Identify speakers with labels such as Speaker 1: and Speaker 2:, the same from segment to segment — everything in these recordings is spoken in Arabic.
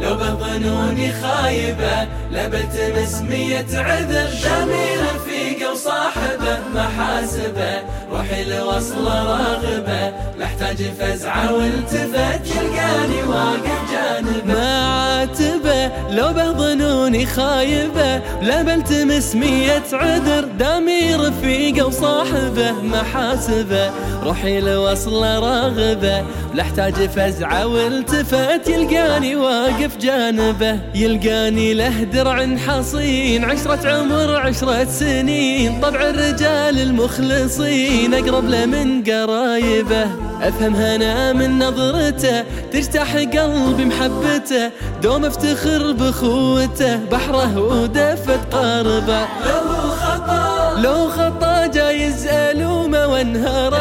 Speaker 1: لو بظنوني خايبة لبلتمس مية عذر ضمير روحي لوصله راغبه لاحتاج فزعة والتفت يلقاني واقف جانبة.
Speaker 2: معاتبه لو بظنوني خايبة لبلتمس مية عذر دامي رفيقه وصاحبه محاسبة. روحي لوصله راغبه لاحتاج فزعة والتفت يلقاني واقف جانبة. يلقاني له درع حصين عشرة عمر عشرة سنين. طبع الرجال المخلصين أقرب له من قرايبه أفهم هنا من نظرته. تجتاح قلبي محبته دوم افتخر بخوته. بحره ودفت قاربه.
Speaker 1: لو خطا
Speaker 2: لو خطا جايز ألومه وانهاره.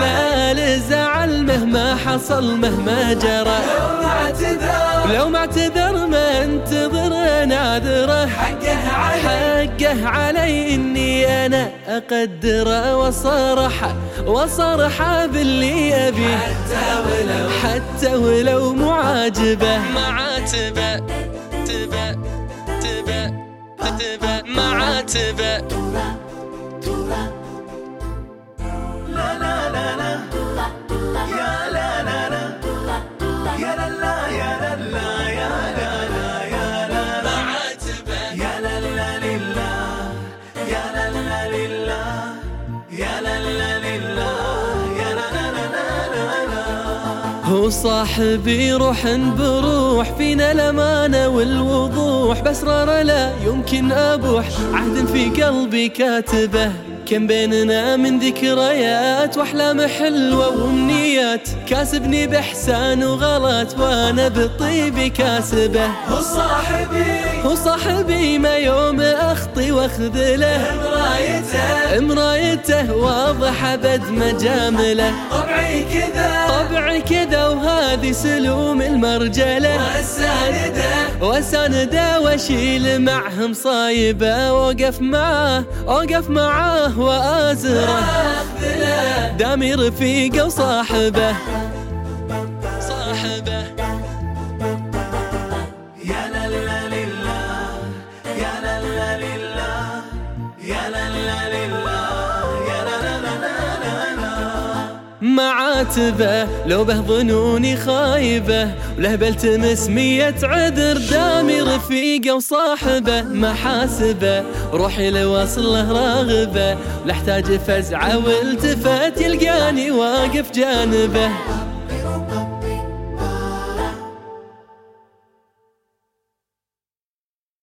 Speaker 2: لا لزعل مهما حصل مهما جرى.
Speaker 1: لو ما اعتذر
Speaker 2: لو ما اعتذر ما انتظر ناذره
Speaker 1: حقه علي.
Speaker 2: حقه علي إني أنا أقدره وصرحه وصرحه باللي ابيه
Speaker 1: حتى ولو
Speaker 2: حتى ولو معاجبه.
Speaker 1: معاتبة تبة تبة تبة معاتبة.
Speaker 2: هو صاحبي روح بروح. فينا الأمانة والوضوح. بأسرار لا يمكن أبوح. عهد في قلبي كاتبه. كم بيننا من ذكريات واحلام حلوة وامنيات. كاسبني بإحسان وغلط وأنا بالطيب كاسبه.
Speaker 1: هو صاحبي.
Speaker 2: هو صاحبي ما يوم أخطي واخذله
Speaker 1: مرايته.
Speaker 2: مرايته واضح ابد مجامله
Speaker 1: طبعي كذا.
Speaker 2: طبعي كذا وهذه سلوم المرجلة.
Speaker 1: واسانده
Speaker 2: وسانده واشيل معه مصايبه واوقف معاه اوقف معاه
Speaker 1: وأزره.
Speaker 2: دامي رفيقه وصاحبه معاتبه لو به ظنوني خايبه. وله بلتمس مية عذر دامي رفيقه وصاحبه. محاسبه روحي لوصله راغبه. لاحتاج فزعة والتفت يلقاني واقف جانبه.